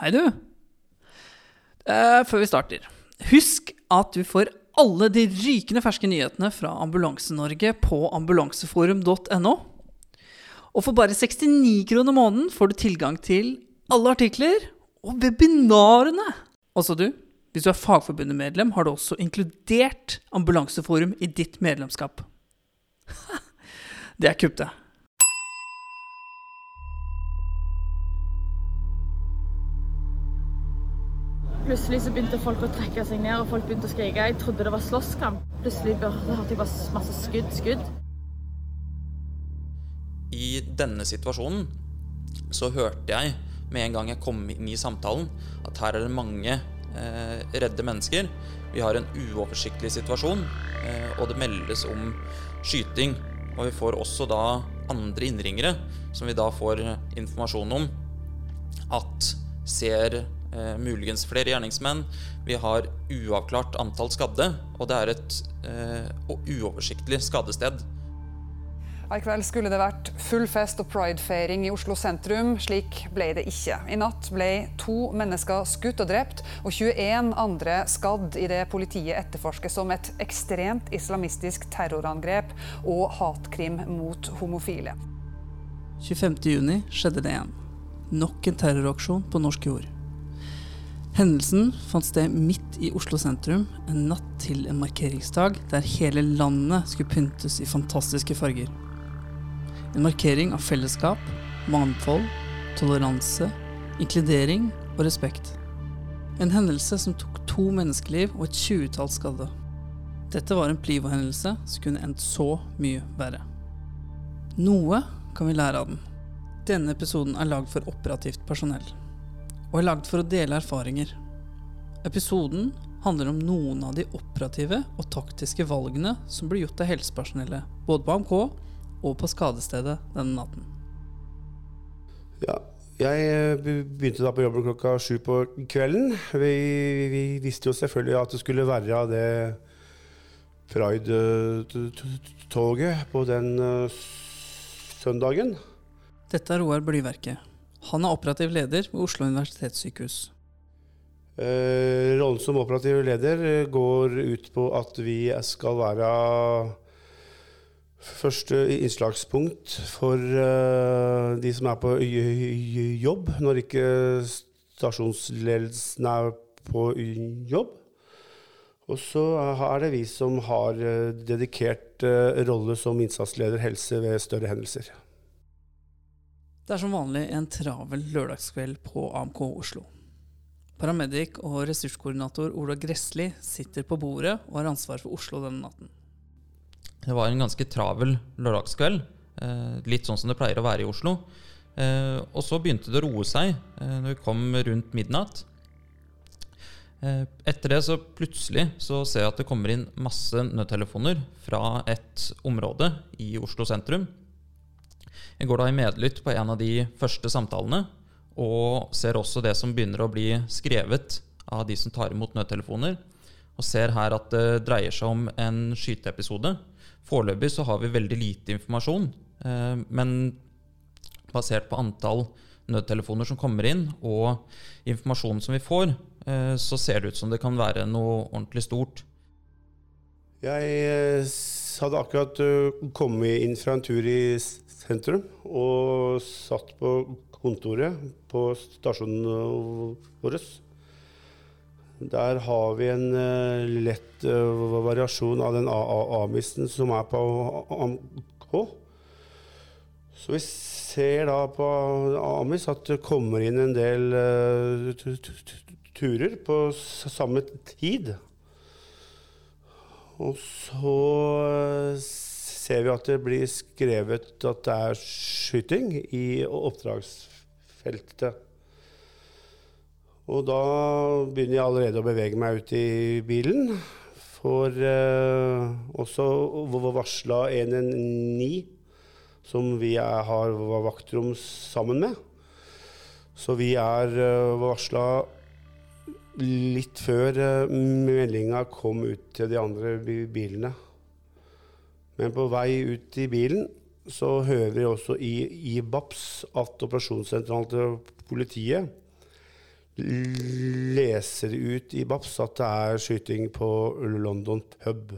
Hei, du. Eh, før vi starter, husk at du får alle de rykende ferske nyhetene fra Ambulanse-Norge på ambulanseforum.no. Og for bare 69 kroner måneden får du tilgang til alle artikler og webinarene. Også du, hvis du er Fagforbundet-medlem, har du også inkludert Ambulanseforum i ditt medlemskap. Det er kupp, det. Plutselig så begynte folk å trekke seg ned, og folk begynte å skrike. Jeg trodde det var slåsskamp. Plutselig hørte jeg bare masse skudd, skudd. I denne situasjonen så hørte jeg med en gang jeg kom inn i samtalen, at her er det mange eh, redde mennesker. Vi har en uoversiktlig situasjon, eh, og det meldes om skyting. Og vi får også da andre innringere, som vi da får informasjon om at ser eh, muligens flere gjerningsmenn. Vi har uavklart antall skadde, og det er et eh, uoversiktlig skadested. I kveld skulle det vært full fest og pridefeiring i Oslo sentrum. Slik ble det ikke. I natt ble to mennesker skutt og drept, og 21 andre skadd i det politiet etterforsker som et ekstremt islamistisk terrorangrep og hatkrim mot homofile. 25.6 skjedde det igjen. Nok en terroraksjon på norsk jord. Hendelsen fant sted midt i Oslo sentrum en natt til en markeringsdag der hele landet skulle pyntes i fantastiske farger. En markering av fellesskap, mangfold, toleranse, inkludering og respekt. En hendelse som tok to menneskeliv og et tjuetall skadde. Dette var en Plivo-hendelse som kunne endt så mye verre. Noe kan vi lære av den. Denne episoden er lagd for operativt personell, og er lagd for å dele erfaringer. Episoden handler om noen av de operative og taktiske valgene som ble gjort av helsepersonellet, både på AMK og på skadestedet denne natten. Ja, jeg eh, begynte da på jobben klokka sju på kvelden. Vi, vi, visste jo selvfølgelig at det skulle være det pride-toget på den uh, søndagen. Dette er Roar Blyverket. Han er operativ leder ved Oslo universitetssykehus. Uh, rollen som operativ leder går ut på at vi skal være første innslagspunkt for uh, de som er på jobb, når ikke stasjonsledelsen er på jobb. Og så er det vi som har dedikert rolle som innsatsleder helse ved større hendelser. Det er som vanlig en travel lørdagskveld på AMK Oslo. Paramedic og ressurskoordinator Ola Gressli sitter på bordet og har ansvar for Oslo denne natten. Det var en ganske travel lørdagskveld. Eh, litt sånn som det pleier å være i Oslo. Eh, og så begynte det å roe seg eh, når vi kom rundt midnatt. Etter det så plutselig så ser jeg at det kommer inn masse nødtelefoner fra et område i Oslo sentrum. Jeg går da i medlytt på en av de første samtalene, og ser også det som begynner å bli skrevet av de som tar imot nødtelefoner. Og ser her at det dreier seg om en skyteepisode Foreløpig så har vi veldig lite informasjon, eh, men basert på antall nødtelefoner som kommer inn, og informasjonen som vi får, eh, så ser det ut som det kan være noe ordentlig stort. Jeg eh, hadde akkurat kommet inn fra en tur i sentrum og satt på kontoret på stasjonen vår. Der har vi en uh, lett uh, variasjon av den A-misten som er på AMK. Så vi ser da på Amis at det kommer inn en del uh, turer på samme tid. Og så ser vi at det blir skrevet at det er skyting i oppdragsfeltet. Og da begynner jeg allerede å bevege meg ut i bilen. For eh, også varsla 119, som vi er, har vaktrom sammen med. Så vi er eh, varsla litt før eh, meldinga kom ut til de andre bilene. Men på vei ut i bilen så hører vi også i, i BAPS at operasjonssentralen til politiet leser ut i BAPS at det er skyting på London pub.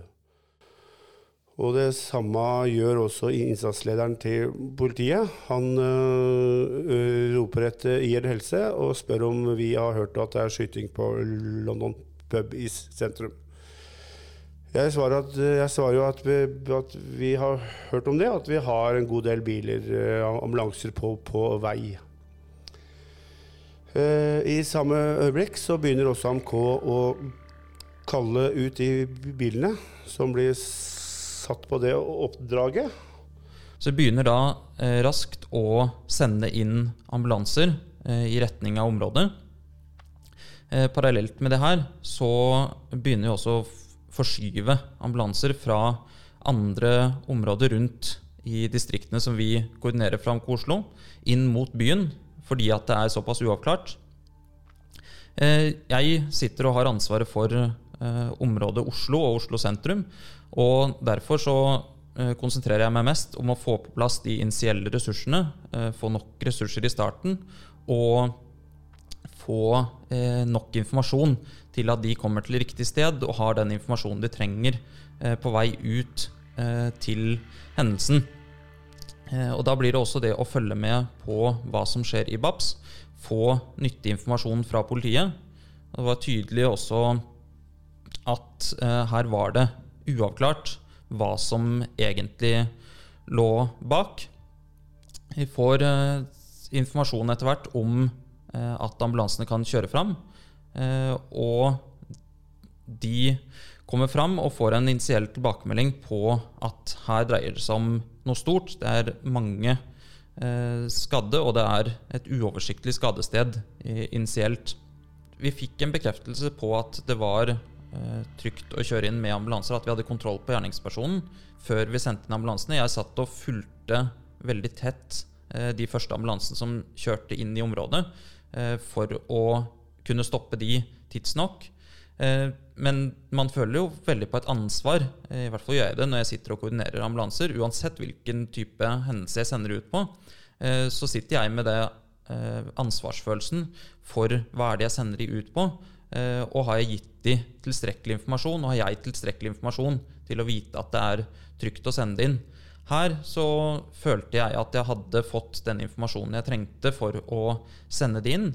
Og det samme gjør også innsatslederen til politiet. Han øh, roper etter IR Helse og spør om vi har hørt at det er skyting på London pub i sentrum. Jeg svarer, at, jeg svarer jo at vi, at vi, har hørt om det, at vi har en god del biler, ambulanser, på, på vei. I samme øyeblikk så begynner også AMK å kalle ut de bilene som blir satt på det oppdraget. Så begynner da eh, raskt å sende inn ambulanser eh, i retning av området. Eh, parallelt med det her så begynner jo også forskyve ambulanser fra andre områder rundt i distriktene som vi koordinerer fra Oslo, inn mot byen, fordi at det er såpass uavklart. Eh, jeg sitter og har ansvaret for eh, området Oslo og Oslo sentrum, og derfor så eh, konsentrerer jeg meg mest om å få på plass de initielle ressursene, få nok ressurser i starten, og få nok informasjon til at de kommer til riktig sted og har den informasjonen de trenger på vei ut til hendelsen. Og Da blir det også det å følge med på hva som skjer i BAPS, få nyttig informasjon fra politiet. Det var tydelig også at her var det uavklart hva som egentlig lå bak. Vi får eh, informasjon etter hvert om eh, at ambulansene kan kjøre fram. Eh, og de kommer fram og får en initiell tilbakemelding på at her dreier det seg om noe stort. Det er mange eh, skadde, og det er et uoversiktlig skadested initielt. Vi fikk en bekreftelse på at det var Eh, trygt å kjøre inn med ambulanser, at vi hadde kontroll på gjerningspersonen før vi sendte inn ambulansene. Jeg satt og fulgte veldig tett eh, de første ambulansene som kjørte inn i området, eh, for å kunne stoppe de tidsnok. Men man føler jo veldig på et ansvar, i hvert fall gjør jeg det når jeg sitter og koordinerer ambulanser. Uansett hvilken type hendelse jeg sender ut på, så sitter jeg med det ansvarsfølelsen for hva er det jeg sender de ut på. Eh, og har jeg gitt de tilstrekkelig informasjon, og har jeg tilstrekkelig informasjon til å vite at det er trygt å sende inn. Her så følte jeg at jeg hadde fått den informasjonen jeg trengte for å sende det inn.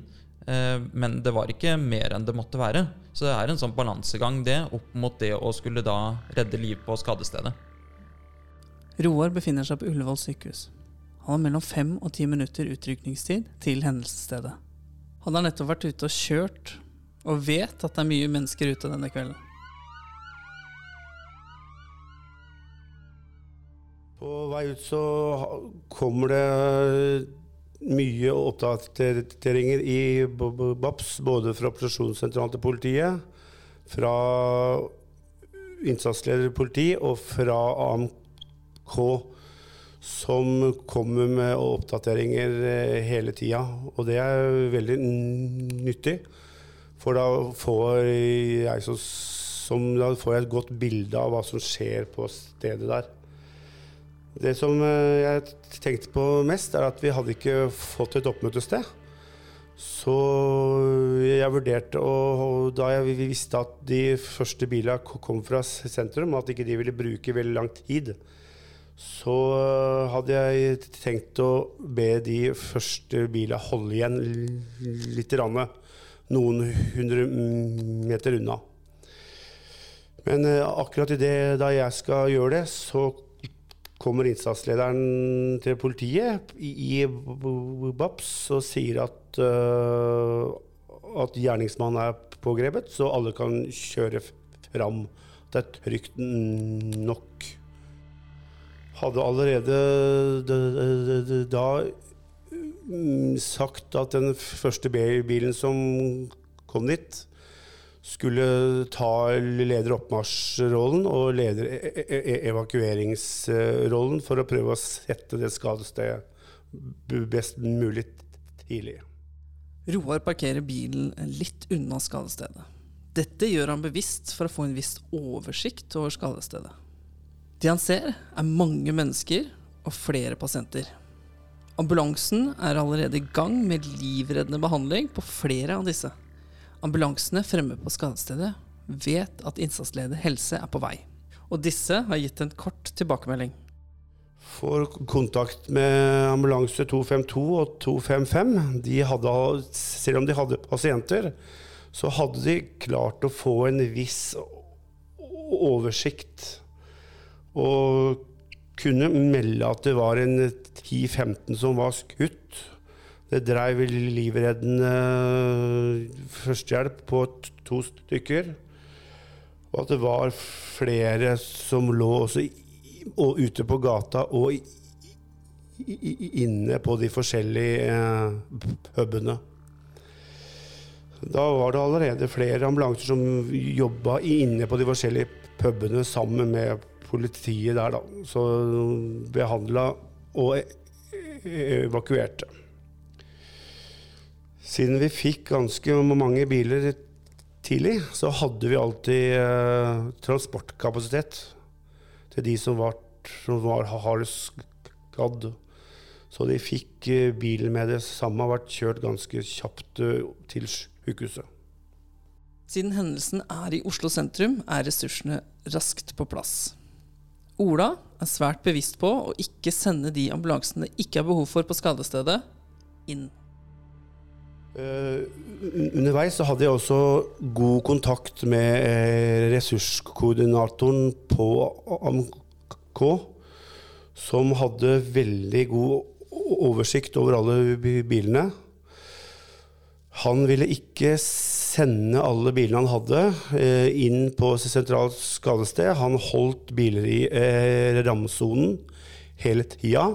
Eh, men det var ikke mer enn det måtte være. Så det er en sånn balansegang det, opp mot det å skulle da redde liv på skadestedet. Roar befinner seg på Ullevål sykehus. Han har mellom fem og ti minutter utrykningstid til hendelsesstedet. Han har nettopp vært ute og kjørt og vet at det er mye mennesker ute denne kvelden. På vei ut så kommer det mye oppdateringer i BAPS, både fra operasjonssentralen til politiet, fra innsatsleder i politi og fra AMK, som kommer med oppdateringer eh, hele tida. Og det er veldig nyttig. For da får jeg, så, som, da får jeg et godt bilde av hva som skjer på stedet der. Det som eh, jeg tenkte på mest, er at vi hadde ikke fått et oppmøtested. Så jeg vurderte, og da jeg visste at de første bilene kom fra sentrum, at ikke de ville bruke veldig lang tid, så hadde jeg tenkt å be de første bilene holde igjen litt. Rann noen hundre meter unna. Men eh, akkurat i det, da jeg skal gjøre det, så kommer innsatslederen til politiet i, BAPS og sier at, uh, at gjerningsmannen er pågrepet, så alle kan kjøre fram. Det er trygt nok. Hadde allerede da Mm, sagt at den første bilen som kom dit, skulle ta lederoppmarsjrollen og e-, e-, e-, evakueringsrollen for å prøve å sette det skadestedet best mulig tidlig. Roar parkerer bilen litt unna skadestedet. Dette gjør han bevisst for å få en viss oversikt over skadestedet. Det han ser, er mange mennesker og flere pasienter. Ambulansen er allerede i gang med livreddende behandling på flere av disse. Ambulansene fremme på skadestedet vet at innsatsleder helse er på vei. Og disse har gitt en kort tilbakemelding. Får kontakt med ambulanse 252 og 255. De hadde, selv om de hadde pasienter, så hadde de klart å få en viss oversikt. Og kunne melde at det var en 10-15 som var skutt. Det dreiv livreddende førstehjelp på to stykker. Og at det var flere som lå også og ute på gata og inne på de forskjellige eh. Da var det allerede flere ambulanser som jobba inne på de forskjellige pubene sammen med politiet der, da. Så behandla og e-, evakuerte. Siden vi fikk ganske mange biler tidlig, så hadde vi alltid eh, transportkapasitet til de som var, som var hardest skadd. Så de fikk eh, bilen med det samme, har vært kjørt ganske kjapt eh, til sykehuset. Siden hendelsen er i Oslo sentrum, er ressursene raskt på plass. Ola er svært bevisst på å ikke sende de ambulansene det ikke er behov for på skadestedet, inn. Uh, underveis så hadde jeg også god kontakt med uh, ressurskoordinatoren på AMK, som hadde veldig god oversikt over alle bilene. Han ville ikke sende alle bilene han hadde, uh, inn på sentralt skadested. Han holdt biler i rammesonen hele tida.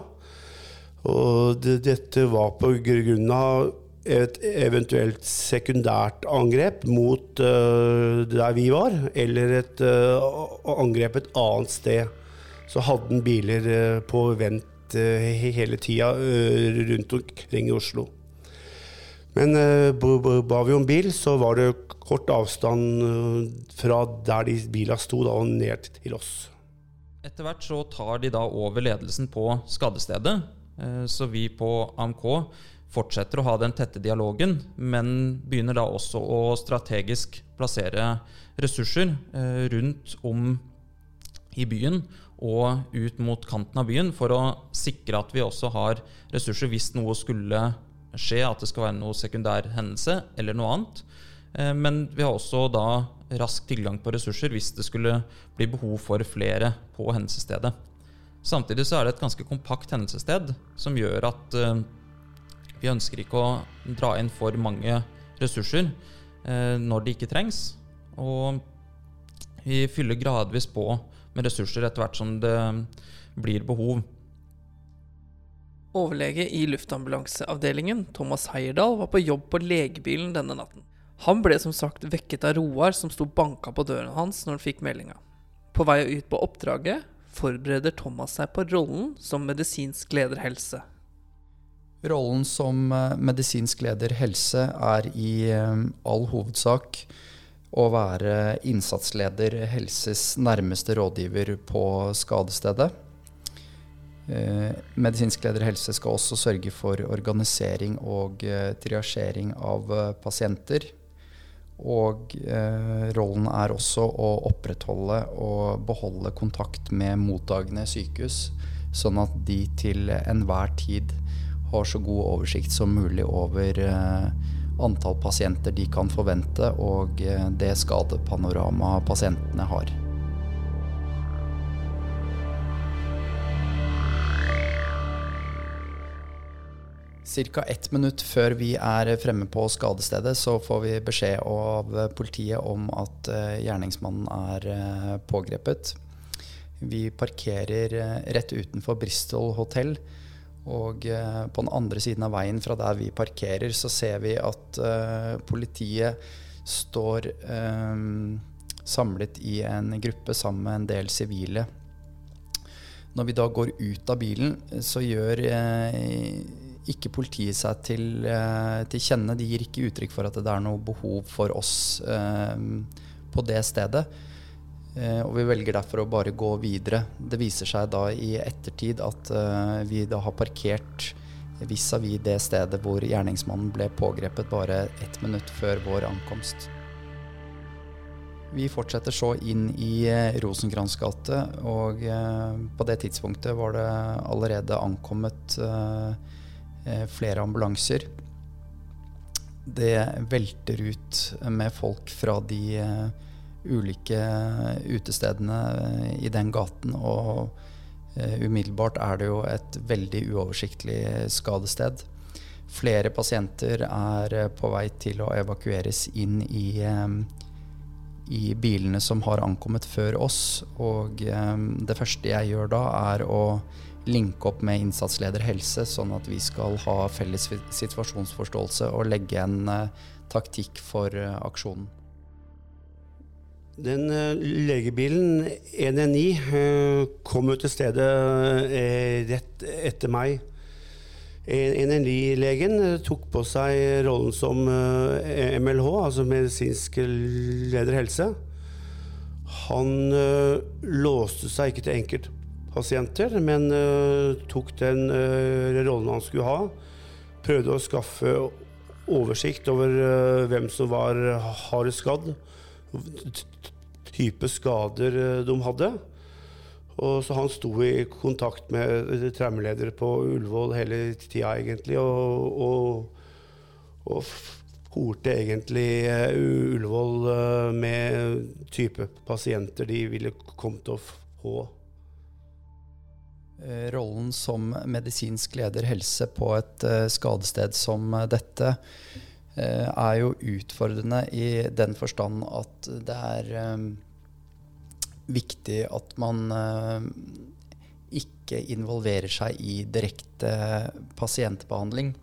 Og det, dette var på grunn av et eventuelt sekundært angrep mot uh, der vi var, eller et uh, angrep et annet sted, så hadde han biler uh, på vent hele tida rundt omkring i Oslo. Men ba vi om bil, så var det kort avstand fra der de bila sto, da, og ned til oss. Etter hvert så tar de da over ledelsen på skadestedet, så vi på AMK fortsetter å ha den tette dialogen, men begynner da også å strategisk plassere ressurser eh, rundt om i byen og ut mot kanten av byen for å sikre at vi også har ressurser hvis noe skulle skje, at det skal være noe sekundær hendelse eller noe annet. Eh, men vi har også da rask tilgang på ressurser hvis det skulle bli behov for flere på hendelsesstedet. Samtidig så er det et ganske kompakt hendelsessted som gjør at eh, vi ønsker ikke å dra inn for mange ressurser eh, når det ikke trengs. Og vi fyller gradvis på med ressurser etter hvert som det blir behov. Overlege i luftambulanseavdelingen, Thomas Heierdal, var på jobb på legebilen denne natten. Han ble som sagt vekket av Roar, som sto banka på døren hans når han fikk meldinga. På vei ut på oppdraget forbereder Thomas seg på rollen som medisinsk leder helse. Rollen som eh, medisinsk leder helse er i eh, all hovedsak å være innsatsleder helses nærmeste rådgiver på skadestedet. Eh, medisinsk leder helse skal også sørge for organisering og triasjering av pasienter. Og rollen er også å opprettholde og beholde kontakt med mottagende sykehus, sånn at de til enhver tid har så god oversikt som mulig over eh, antall pasienter de kan forvente, og eh, det skadepanoramaet pasientene har. Ca. ett minutt før vi er fremme på skadestedet, så får vi beskjed av politiet om at eh, gjerningsmannen er pågrepet. Vi parkerer rett utenfor Bristol hotell og eh, på den andre siden av veien fra der vi parkerer, så ser vi at eh, politiet står eh, samlet i en gruppe sammen med en del sivile. Når vi da går ut av bilen, så gjør ikke politiet seg til, til, kjenne. De gir ikke uttrykk for at det er noe behov for oss på det stedet. Eh, og vi velger derfor å bare gå videre. Det viser seg da i ettertid at eh, vi da har parkert vis-à-vis det stedet hvor gjerningsmannen ble pågrepet bare ett minutt før vår ankomst. Vi fortsetter så inn i eh, Rosenkrantz gate, og på det tidspunktet var det allerede ankommet flere ambulanser. Det velter ut med folk fra de ulike utestedene i den gaten, og umiddelbart er det jo et veldig uoversiktlig skadested. Flere pasienter er på vei til å evakueres inn i i bilene som har ankommet før oss. Og eh, det første jeg gjør da, er å linke opp med innsatsleder helse, sånn at vi skal ha felles situasjonsforståelse og legge en eh, taktikk for eh, aksjonen. Den legebilen 119 kom jo til stedet rett etter meg. NNI-legen eh, tok på seg rollen som MLH, eh, altså medisinsk leder helse. Han låste seg ikke til enkeltpasienter, men tok den rollen han skulle ha. Prøvde å skaffe oversikt over hvem som var hardest skadd, type skader de hadde. Og så han sto i kontakt med traumeledere på Ullevål hele tida, egentlig. Og, og, og horte egentlig eh, Ullevål eh, med type pasienter de ville kommet til å få. Eh, rollen som medisinsk leder helse på et skadested som dette er jo utfordrende i den forstand at det er viktig at man uh, ikke involverer seg i direkte pasientbehandling.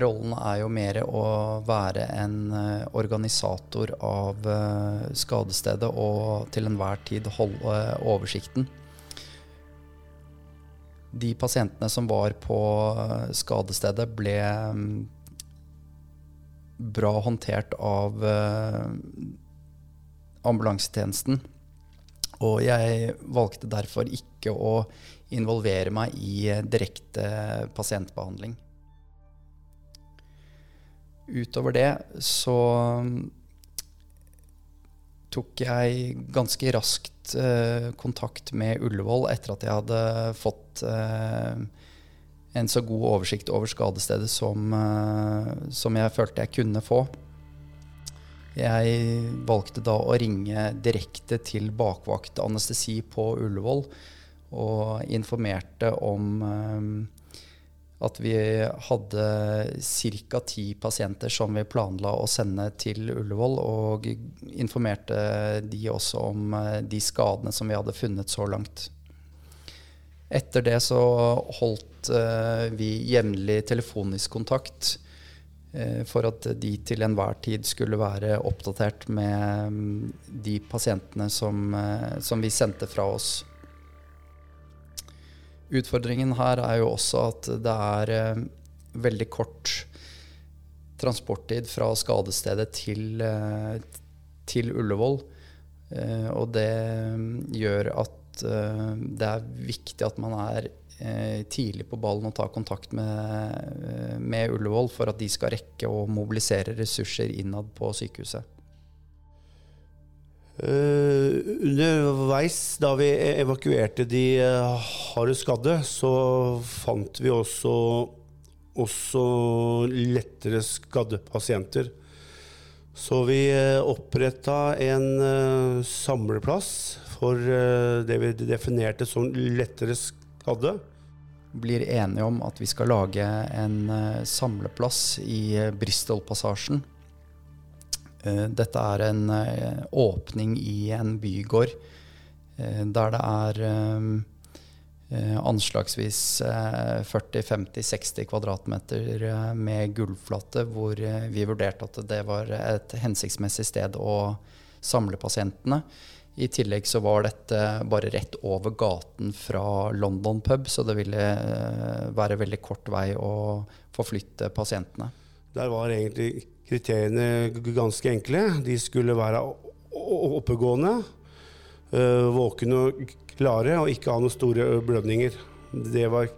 Rollen er jo mer å være en organisator av skadestedet og til enhver tid holde oversikten. De pasientene som var på skadestedet, ble um, bra håndtert av ambulansetjenesten. Og jeg valgte derfor ikke å involvere meg i direkte pasientbehandling. Utover det så tok jeg ganske raskt eh, kontakt med Ullevål etter at jeg hadde fått eh, en så god oversikt over skadestedet som, eh, som jeg følte jeg kunne få. Jeg valgte da å ringe direkte til bakvakt anestesi på Ullevål og informerte om um, at vi hadde ca. ti pasienter som vi planla å sende til Ullevål, og informerte de også om uh, de skadene som vi hadde funnet så langt. Etter det så holdt uh, vi jevnlig telefonisk kontakt Eh, for at de til enhver tid skulle være oppdatert med mm, de pasientene som, eh, som, vi sendte fra oss. Utfordringen her er jo også at det er eh, veldig kort transporttid fra skadestedet til, til Ullevål. Og det mm, gjør at det er viktig at man er Eh, tidlig på ballen og ta kontakt med, eh, med, Ullevål for at de skal rekke å mobilisere ressurser innad på sykehuset? Uh, underveis, da vi evakuerte de uh, harde skadde, så fant vi også, også lettere skadde pasienter. Så vi oppretta en samleplass for det vi definerte som lettere skadde. Blir enige om at vi skal lage en uh, samleplass i Bristolpassasjen. Uh, dette er en åpning i en bygård der det er anslagsvis 40-50-60 kvadratmeter med gulvflate, hvor vi vurderte at det var et hensiktsmessig sted å samle pasientene. I tillegg så var dette bare rett over gaten fra London pub, så det ville eh, være veldig kort vei å forflytte pasientene. Der var egentlig kriteriene ganske enkle. De skulle være oppegående, eh, våkne og klare og ikke ha noen store blødninger. Det var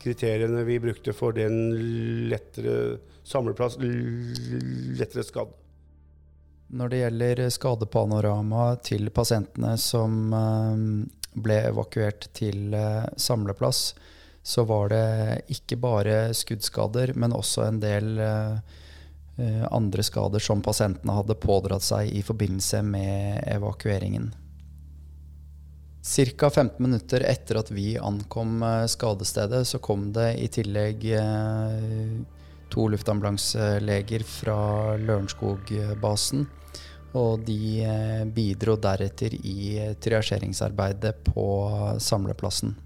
kriteriene vi brukte for den lettere samleplass, lettere skadd. Når det gjelder skadepanorama til pasientene som eh, ble evakuert til eh, samleplass, så var det ikke bare skuddskader, men også en del andre skader som pasientene hadde pådratt seg i forbindelse med evakueringen. Ca. 15 minutter etter at vi ankom eh, skadestedet, så kom det i tillegg eh, to luftambulanseleger fra Lørenskog-basen. Og de eh, bidro deretter i triasjeringsarbeidet på samleplassen.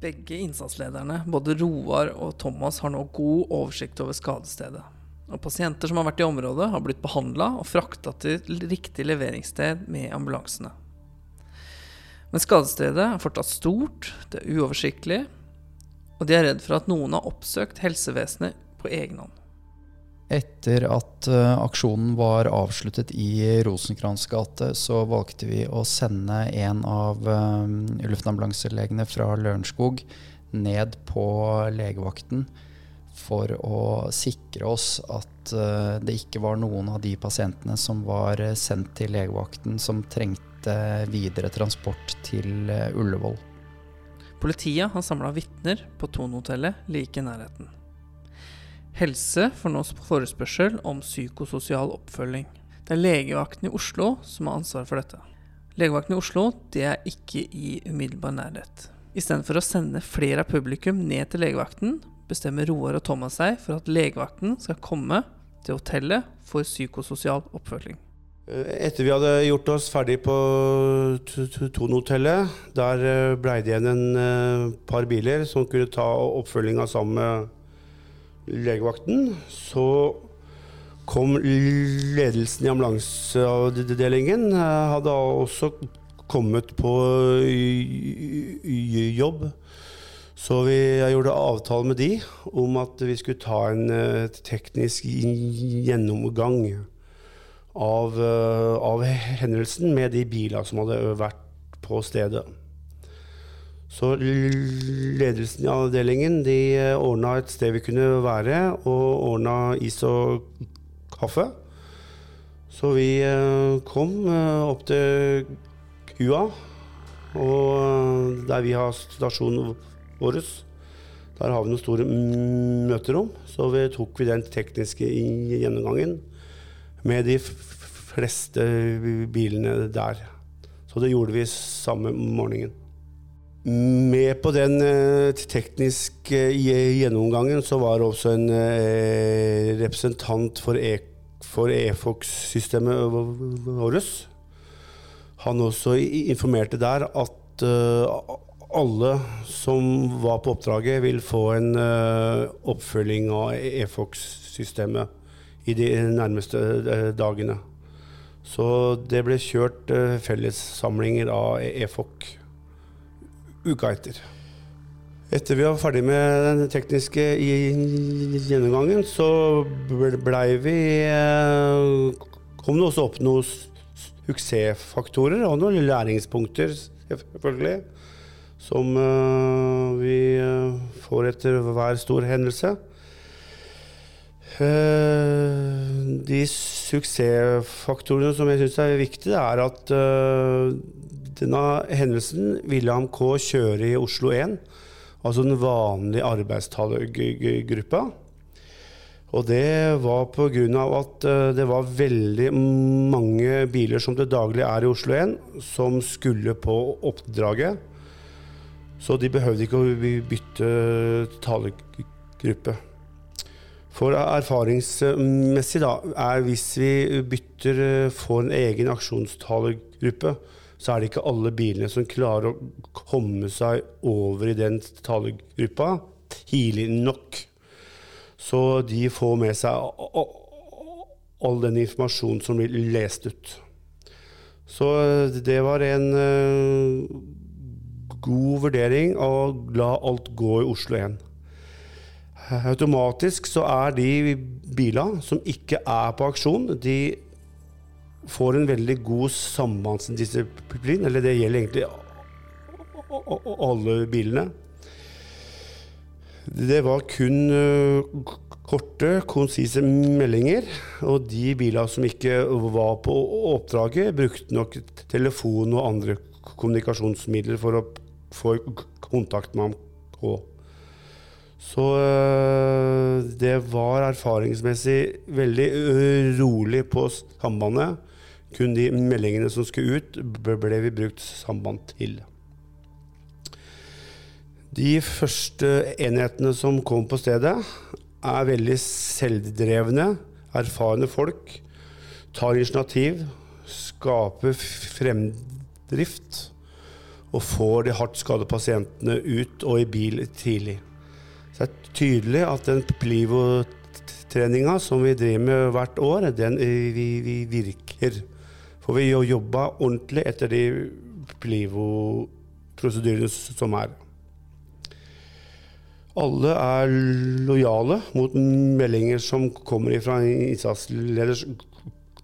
Begge innsatslederne, både Roar og Thomas, har nå god oversikt over skadestedet. Og pasienter som har vært i området, har blitt behandla og frakta til riktig leveringssted med ambulansene. Men skadestedet er fortsatt stort, det er uoversiktlig, og de er redd for at noen har oppsøkt helsevesenet på egen hånd. Etter at uh, aksjonen var avsluttet i Rosenkrantz gate, så valgte vi å sende en av uh, luftambulanselegene fra Lørenskog ned på legevakten for å sikre oss at uh, det ikke var noen av de pasientene som var sendt til legevakten som trengte videre transport til eh, Ullevål. Politiet har samla vitner på Thon-hotellet like i nærheten. Helse får nå forespørsel om psykososial oppfølging. Det er legevakten i Oslo som har ansvaret for dette. Legevakten i Oslo det er ikke i umiddelbar nærhet. Istedenfor å sende flere av publikum ned til legevakten, bestemmer Roar og Thomas seg for at legevakten skal komme til hotellet for psykososial oppfølging. Eh, etter vi hadde gjort oss ferdig på Thon-hotellet, der eh, blei det igjen en eh, par biler som kunne ta oppfølginga sammen med legevakten. Så kom ledelsen i ambulanseavdelingen. Hadde også kommet på jobb. Så vi gjorde avtale med de om at vi skulle ta en teknisk gjennomgang av, eh, av hendelsen med de bilene som hadde vært på stedet. Så ledelsen i avdelingen de eh, ordna et sted vi kunne være, og ordna is og kaffe. Så vi eh, kom opp til kua, og der vi har stasjonen vår. Der har vi noen store møterom, så vi tok vi den tekniske gjennomgangen med de fleste bilene der. Så det gjorde vi samme morgenen. Med på den eh, tekniske gjennomgangen så var det også en eh, representant for, e EFOX-systemet vårt. Han også informerte der at eh, alle som var på oppdraget, vil få en oppfølging av EFOX-systemet i de nærmeste dagene. Så det ble kjørt fellessamlinger av EFOK uka etter. Etter vi var ferdig med den tekniske gjennomgangen, så blei vi uh, kom det også opp noen suksessfaktorer og noen læringspunkter, selvfølgelig, som uh, vi får etter hver stor hendelse. De suksessfaktorene som jeg syns er viktige, er at denne hendelsen ville AMK kjøre i Oslo 1, altså den vanlige arbeidstalergruppa. Og det var pga. at uh, det var veldig mange biler som til daglig er i Oslo 1, som skulle på oppdraget. Så de behøvde ikke å bytte talergruppe. For erfaringsmessig da, er hvis vi bytter, eh, får en egen aksjonstalergruppe, så er det ikke alle bilene som klarer å komme seg over i den talegruppa tidlig nok. Så de får med seg all den informasjonen som blir lest ut. Så eh, det var en uh, god vurdering å la alt gå i Oslo 1. Automatisk så er de bilene som ikke er på aksjon, de får en veldig god sambandsdisiplin. Eller det gjelder egentlig alle bilene. Det var kun uh, korte, konsise meldinger. Og de bilene som ikke var på oppdraget, brukte nok telefon og andre kommunikasjonsmidler for å få kontakt med ham på. Så uh, det var erfaringsmessig veldig rolig på sambandet. Kun de meldingene som skulle ut, ble vi brukt samband til. De første enhetene som kom på stedet, er veldig selvdrevne, erfarne folk. Tar initiativ, skaper fremdrift og får de hardt skadde pasientene ut og i bil tidlig. Så det er tydelig at den Plivo-treninga som vi driver med hvert år, den vi, vi virker. For vi har jobba ordentlig etter de Plivo-prosedyrene som er. Alle er lojale mot meldinger som kommer fra innsatsleders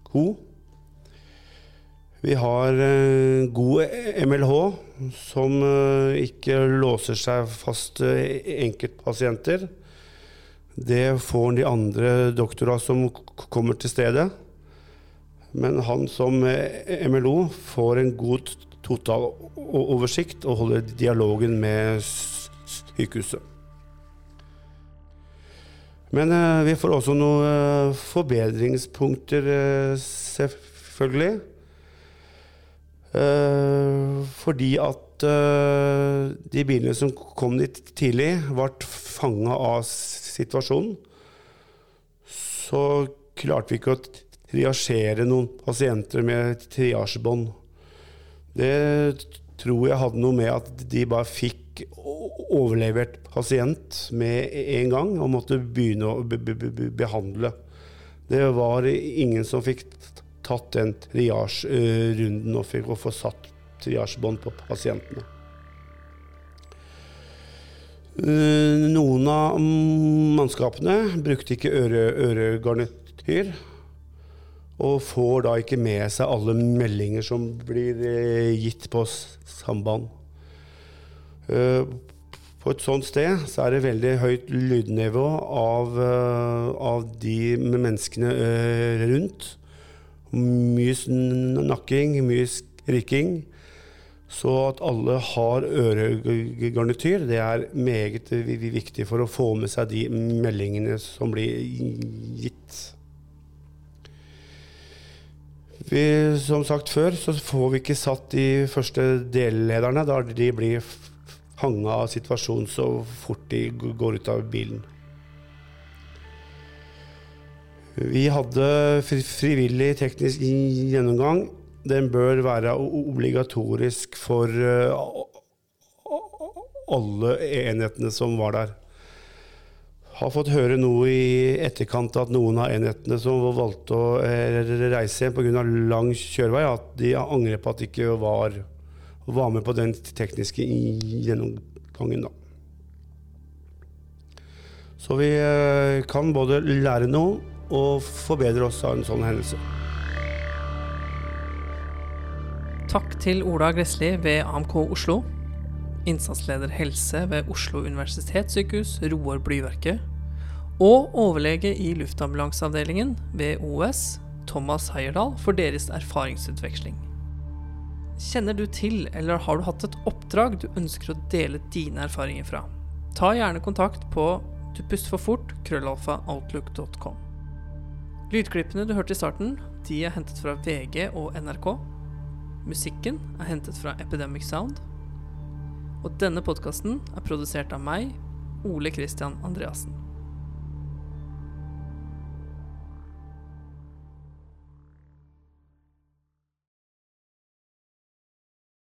ko. Vi har uh, god MLH, som uh, ikke låser seg fast uh, enkeltpasienter. Det får de andre doktorene som kommer til stedet. Men han som eh, MLO får en god total oversikt og holder dialogen med sykehuset. Men eh, vi får også noen eh, forbedringspunkter, selvfølgelig. Fordi at de bilene som kom dit tidlig, ble fanga av situasjonen. Så klarte vi ikke å triasjere noen pasienter med triasjebånd. Det tror jeg hadde noe med at de bare fikk overlevert pasient med en gang og måtte begynne å be be be behandle. Det var ingen som fikk tatt den triasjerunden og fikk få satt triasjebånd på pasientene. Noen av mannskapene brukte ikke øre. Og får da ikke med seg alle meldinger som blir gitt på samband. På et sånt sted så er det veldig høyt lydnivå av, av de menneskene rundt. Mye snakking, mye skriking. Så at alle har øregarnityr, det er meget viktig for å få med seg de meldingene som blir gitt. Vi, som sagt før, så får vi ikke satt de første dellederne da de blir hanga av situasjonen så fort de går ut av bilen. Vi hadde frivillig teknisk gjennomgang. Den bør være obligatorisk for alle enhetene som var der har fått høre noe i etterkant at noen av enhetene som valgte å reise hjem pga. lang kjørevei, at de angrer på at de ikke var, var med på den tekniske gjennomgangen. Da. Så vi kan både lære noe og forbedre oss av en sånn hendelse. Takk til Ola Gressli ved AMK Oslo. Innsatsleder helse ved Oslo universitetssykehus, Roar Blyverket. Og overlege i luftambulanseavdelingen ved OS, Thomas Heierdal, for deres erfaringsutveksling. Kjenner du til, eller har du hatt et oppdrag du ønsker å dele dine erfaringer fra? Ta gjerne kontakt på dupustforfortkrøllalfaoutlook.com. Lydklippene du hørte i starten, de er hentet fra VG og NRK. Musikken er hentet fra Epidemic Sound. Og denne podkasten er produsert av meg, Ole Christian Andreassen.